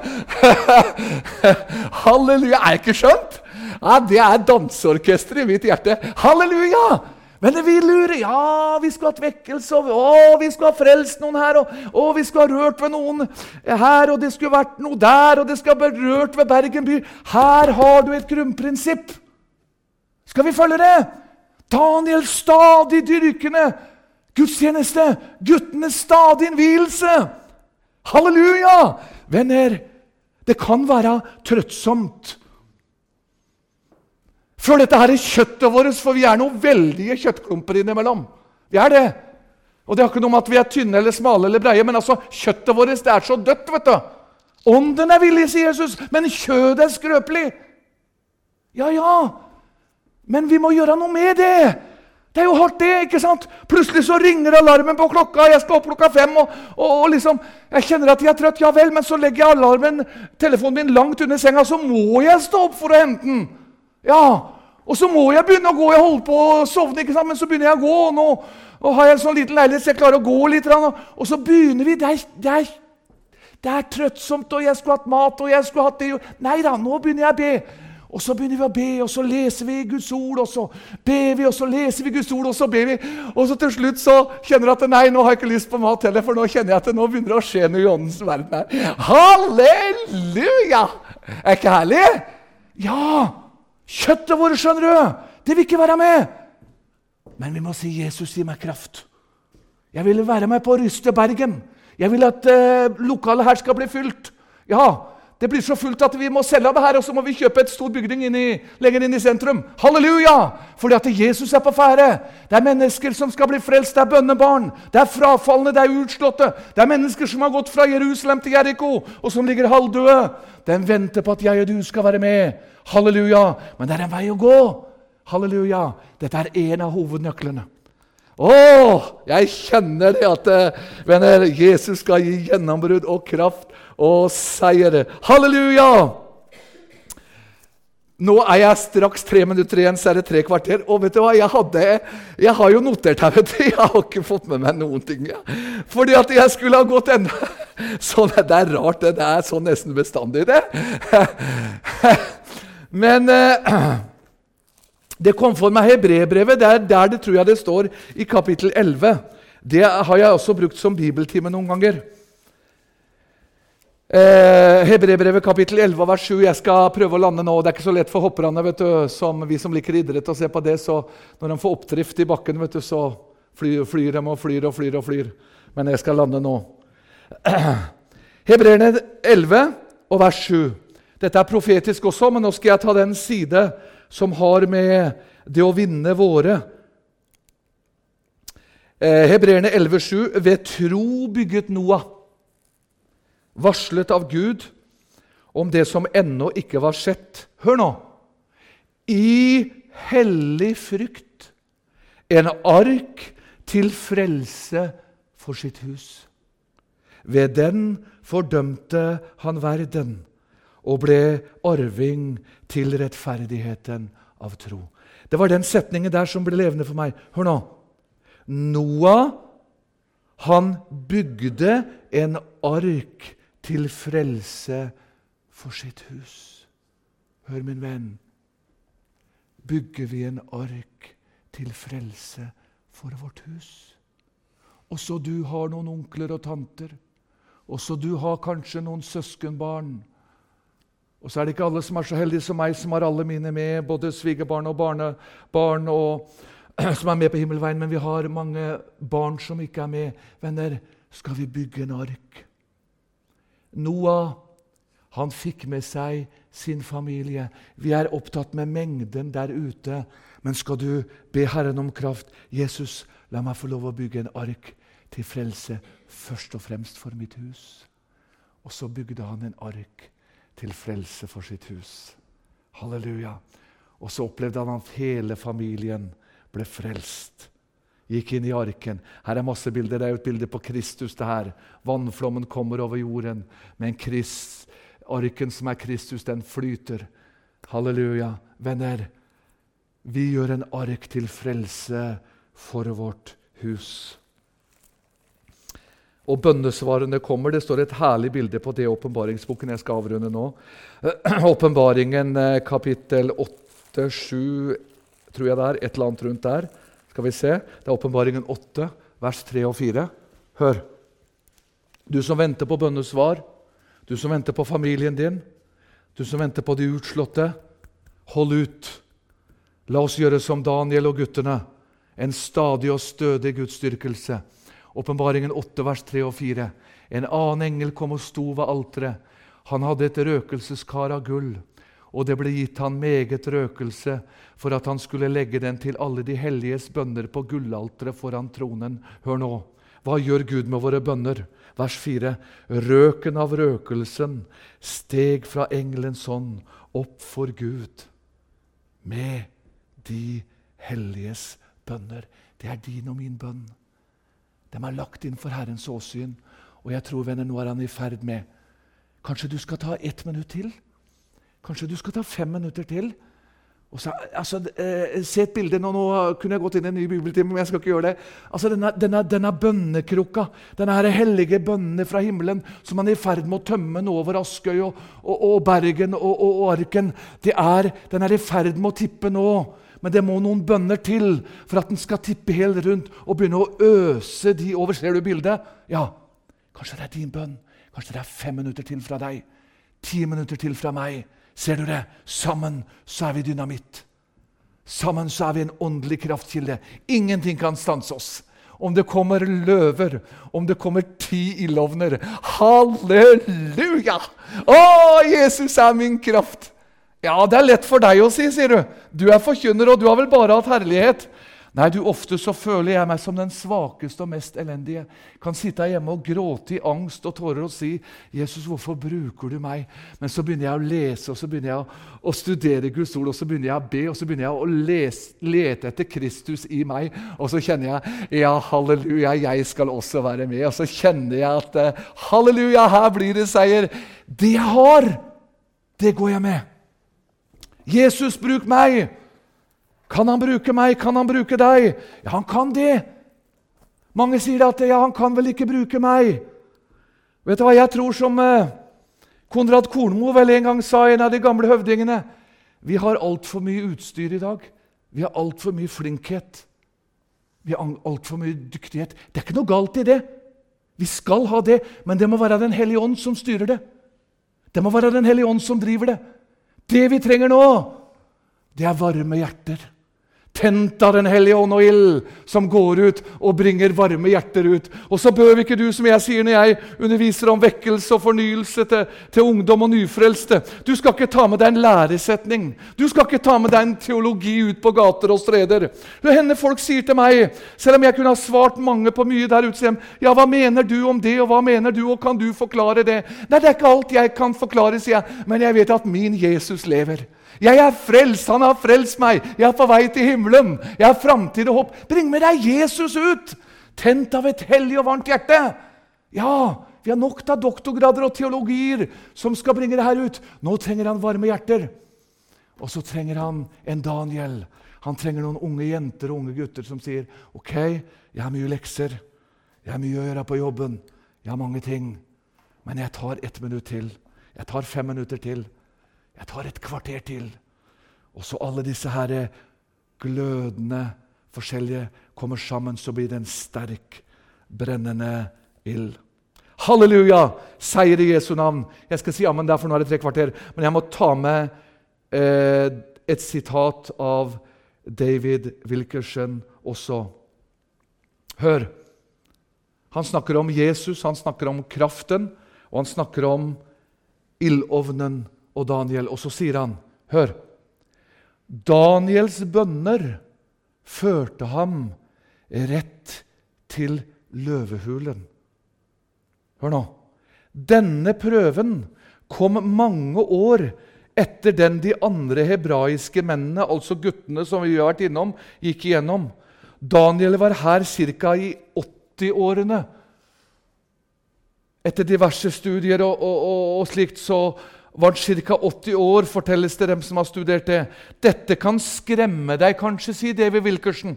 Halleluja. Er ikke skjønt? Ja, Det er danseorkesteret i mitt hjerte. Halleluja! Men vi lurer. Ja, vi skulle hatt vekkelse, og å, vi skulle ha frelst noen her. Og, og vi skulle ha rørt ved noen her, og det skulle vært noe der, og det skulle ha berørt ved Bergen by. Her har du et grunnprinsipp. Skal vi følge det? Daniel stadig dyrkende Gudstjeneste! Guttenes stadig innvielse! Halleluja! Venner, det kan være trøttsomt. Før dette her er kjøttet vårt, for vi er noen veldige kjøttklumper innimellom. Vi er det. Og det har ikke noe med at vi er tynne eller smale eller breie, men altså, kjøttet vårt det er så dødt. vet du. Ånden er villig, sier Jesus, men kjødet er skrøpelig. Ja, ja, men vi må gjøre noe med det. Det er jo hardt, det. ikke sant? Plutselig så ringer alarmen på klokka. Jeg skal opp klokka fem. Og, og, og liksom, Jeg kjenner at jeg er trøtt, ja vel, men så legger jeg alarmen, telefonen min langt under senga. Så må jeg stå opp for å hente den. Ja, Og så må jeg begynne å gå. Jeg holder på å sovne, ikke sant? men så begynner jeg å gå. Og nå og har jeg en sånn liten leilighet, så jeg klarer å gå litt. Og så begynner vi. Det er, det er, det er trøttsomt, og jeg skulle hatt mat, og jeg skulle hatt det Nei da, nå begynner jeg å be. Og så begynner vi å be, og så leser vi Guds ord, og så ber vi, og så leser vi Guds ord, og så ber vi. Og så til slutt så kjenner du at nei, nå har jeg ikke lyst på mat heller, for nå kjenner jeg at det nå begynner å skje noe i åndens verden her. Halleluja! Er ikke herlig? Ja! Kjøttet vårt, skjønner du, det vil ikke være med. Men vi må si 'Jesus, gi meg kraft'. Jeg vil være med på å ryste Bergen. Jeg vil at eh, lokalet her skal bli fylt. Ja, det blir så fullt at vi må selge av det her, og så må vi kjøpe et stor bygning inn i, lenger inn i sentrum. Halleluja! Fordi at Jesus er på ferde. Det er mennesker som skal bli frelst. Det er bønnebarn. Det er frafalne, det er utslåtte. Det er mennesker som har gått fra Jerusalem til Jeriko, og som ligger halvdøde. Den venter på at jeg og du skal være med. Halleluja! Men det er en vei å gå. Halleluja. Dette er en av hovednøklene. Å, jeg kjenner det at eh, venner, Jesus skal gi gjennombrudd og kraft og seier. Halleluja! Nå er jeg straks tre minutter igjen, så er det tre kvarter. Og vet du hva, jeg, hadde, jeg har jo notert her, vet du. Jeg har ikke fått med meg noen ting. Ja. Fordi at jeg skulle ha gått enda sånn, Det er rart, det. Det er sånn nesten bestandig, det. Men eh, det kom for meg hebreerbrevet. Det er der det tror jeg det står i kapittel 11. Det har jeg også brukt som bibeltime noen ganger. Eh, Hebrebrevet kapittel 11 vers 7. Jeg skal prøve å lande nå. Det er ikke så lett for hopperne vet du, som vi som liker idrett, å se på det. Så når de får oppdrift i bakken, vet du, så flyr, flyr de og flyr og flyr og flyr. Men jeg skal lande nå. Hebreerne 11 og vers 7. Dette er profetisk også, men nå skal jeg ta den side som har med det å vinne våre eh, Hebreerne 11,7.: Ved tro bygget Noah varslet av Gud om det som ennå ikke var sett. Hør nå! I hellig frykt en ark til frelse for sitt hus. Ved den fordømte han verden og ble arving til rettferdigheten av tro. Det var den setningen der som ble levende for meg. Hør nå. Noah han bygde en ark til frelse for sitt hus. Hør, min venn. Bygger vi en ark til frelse for vårt hus? Også du har noen onkler og tanter. Også du har kanskje noen søskenbarn. Og så er det ikke alle som er så heldige som meg, som har alle mine med, både svigerbarn og barnebarn, og, som er med på himmelveien, men vi har mange barn som ikke er med. Venner, skal vi bygge en ark? Noah han fikk med seg sin familie. Vi er opptatt med mengden der ute. Men skal du be Herren om kraft Jesus, la meg få lov å bygge en ark til frelse, først og fremst for mitt hus. Og så bygde han en ark til frelse for sitt hus. Halleluja. Og så opplevde han at hele familien ble frelst gikk inn i arken. Her er masse bilder. Det er jo et bilde på Kristus. det her. Vannflommen kommer over jorden. Men Krist, arken som er Kristus, den flyter. Halleluja. Venner, vi gjør en ark til frelse for vårt hus. Og bønnesvarene kommer. Det står et herlig bilde på det åpenbaringsboken jeg skal avrunde nå. Åpenbaringen eh, kapittel 8, 7, tror jeg det er. Et eller annet rundt der. Skal vi se? Det er Åpenbaringen 8, vers 3 og 4. Hør. Du som venter på bønnesvar, du som venter på familien din, du som venter på de utslåtte, hold ut. La oss gjøre som Daniel og guttene, en stadig og stødig gudsdyrkelse. Åpenbaringen 8, vers 3 og 4. En annen engel kom og sto ved alteret. Han hadde et røkelseskar av gull og det ble gitt han meget røkelse for at han skulle legge den til alle de helliges bønner på gullalteret foran tronen. Hør nå. Hva gjør Gud med våre bønner? Vers 4. Røken av røkelsen steg fra engelens hånd opp for Gud med de helliges bønner. Det er din og min bønn. De er lagt inn for Herrens åsyn. Og jeg tror, venner, nå er han i ferd med Kanskje du skal ta ett minutt til? Kanskje du skal ta fem minutter til? Så, altså, eh, se et bilde. Nå, nå, kunne jeg gått inn i en ny bibeltime, men jeg skal ikke gjøre det. Altså, Denne, denne, denne bønnekrukka, denne hellige bønnene fra himmelen, som man er i ferd med å tømme nå over Askøy og, og, og Bergen og, og, Arken, er, den er i ferd med å tippe nå. Men det må noen bønner til for at den skal tippe helt rundt og begynne å øse de over. Ser du bildet? Ja. Kanskje det er din bønn. Kanskje det er fem minutter til fra deg. Ti minutter til fra meg. Ser du det? Sammen så er vi dynamitt. Sammen så er vi en åndelig kraftkilde. Ingenting kan stanse oss. Om det kommer løver, om det kommer ti ildovner Halleluja! Å, Jesus er min kraft! Ja, det er lett for deg å si, sier du. Du er forkynner, og du har vel bare hatt herlighet. Nei, du, ofte så føler jeg meg som den svakeste og mest elendige. Kan sitte hjemme og gråte i angst og tårer og si, 'Jesus, hvorfor bruker du meg?' Men så begynner jeg å lese og så begynner jeg å, å studere Guds ord og så begynner jeg å be og så begynner jeg å lese, lete etter Kristus i meg. Og så kjenner jeg ja, halleluja, jeg skal også være med. Og så kjenner jeg at eh, halleluja, her blir det seier. Det jeg har, det går jeg med. Jesus, bruk meg! Kan han bruke meg? Kan han bruke deg? Ja, han kan det. Mange sier at ja, han kan vel ikke bruke meg. Vet du hva jeg tror som eh, Konrad Kornmo vel en gang sa, en av de gamle høvdingene? Vi har altfor mye utstyr i dag. Vi har altfor mye flinkhet. Vi har altfor mye dyktighet. Det er ikke noe galt i det. Vi skal ha det, men det må være Den hellige ånd som styrer det. Det må være Den hellige ånd som driver det. Det vi trenger nå, det er varme hjerter tent av Den hellige ånd og ild, som går ut og bringer varme hjerter ut. Og så bør ikke du, som jeg sier når jeg underviser om vekkelse og fornyelse til, til ungdom og nyfrelste Du skal ikke ta med deg en læresetning. Du skal ikke ta med deg en teologi ut på gater og streder. Det hender folk sier til meg, selv om jeg kunne ha svart mange på mye der ute, ja, hva mener du om det, og hva mener du, og kan du forklare det? Nei, det er ikke alt jeg kan forklare, sier jeg, men jeg vet at min Jesus lever. Jeg er frelst, han har frelst meg. Jeg er på vei til himmelen. Jeg har framtid og håp. Bring med deg Jesus ut! Tent av et hellig og varmt hjerte. Ja, vi har nok av doktorgrader og teologier som skal bringe det her ut. Nå trenger han varme hjerter. Og så trenger han en Daniel. Han trenger noen unge jenter og unge gutter som sier OK, jeg har mye lekser. Jeg har mye å gjøre på jobben. Jeg har mange ting. Men jeg tar ett minutt til. Jeg tar fem minutter til. Jeg tar et kvarter til. Og så alle disse her glødende forskjellige kommer sammen, så blir det en sterk, brennende ild. Halleluja! Seier i Jesu navn. Jeg skal si ammen der, for nå er det tre kvarter. Men jeg må ta med eh, et sitat av David Wilkerson også. Hør. Han snakker om Jesus, han snakker om kraften, og han snakker om ildovnen og Daniel. Og så sier han, hør Daniels bønner førte ham rett til løvehulen. Hør nå. Denne prøven kom mange år etter den de andre hebraiske mennene, altså guttene som vi har vært innom, gikk igjennom. Daniel var her ca. i 80-årene. Etter diverse studier og, og, og, og slikt så var ca. 80 år, fortelles det dem som har studert det. Dette kan skremme deg kanskje, sier David Wilkerson.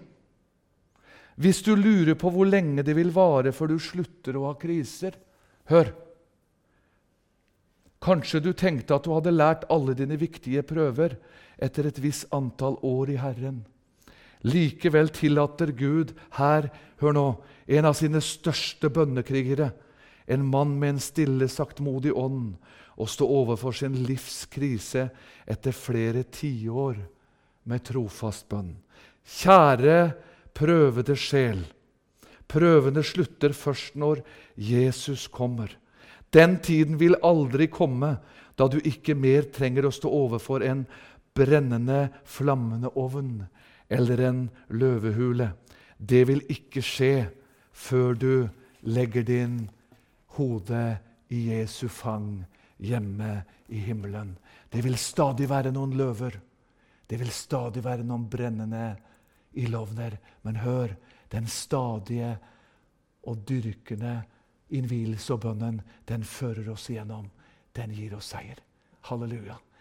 Hvis du lurer på hvor lenge det vil vare før du slutter å ha kriser. Hør. Kanskje du tenkte at du hadde lært alle dine viktige prøver etter et visst antall år i Herren. Likevel tillater Gud her, hør nå, en av sine største bønnekrigere, en mann med en stille, saktmodig ånd, å stå overfor sin livskrise etter flere tiår med trofast bønn. Kjære prøvede sjel. Prøvene slutter først når Jesus kommer. Den tiden vil aldri komme da du ikke mer trenger å stå overfor en brennende, flammende ovn eller en løvehule. Det vil ikke skje før du legger din hode i Jesu fang hjemme i himmelen. Det vil stadig være noen løver. Det vil stadig være noen brennende ildovner. Men hør, den stadige og dyrkende innvielse og bønnen, den fører oss igjennom. Den gir oss seier. Halleluja.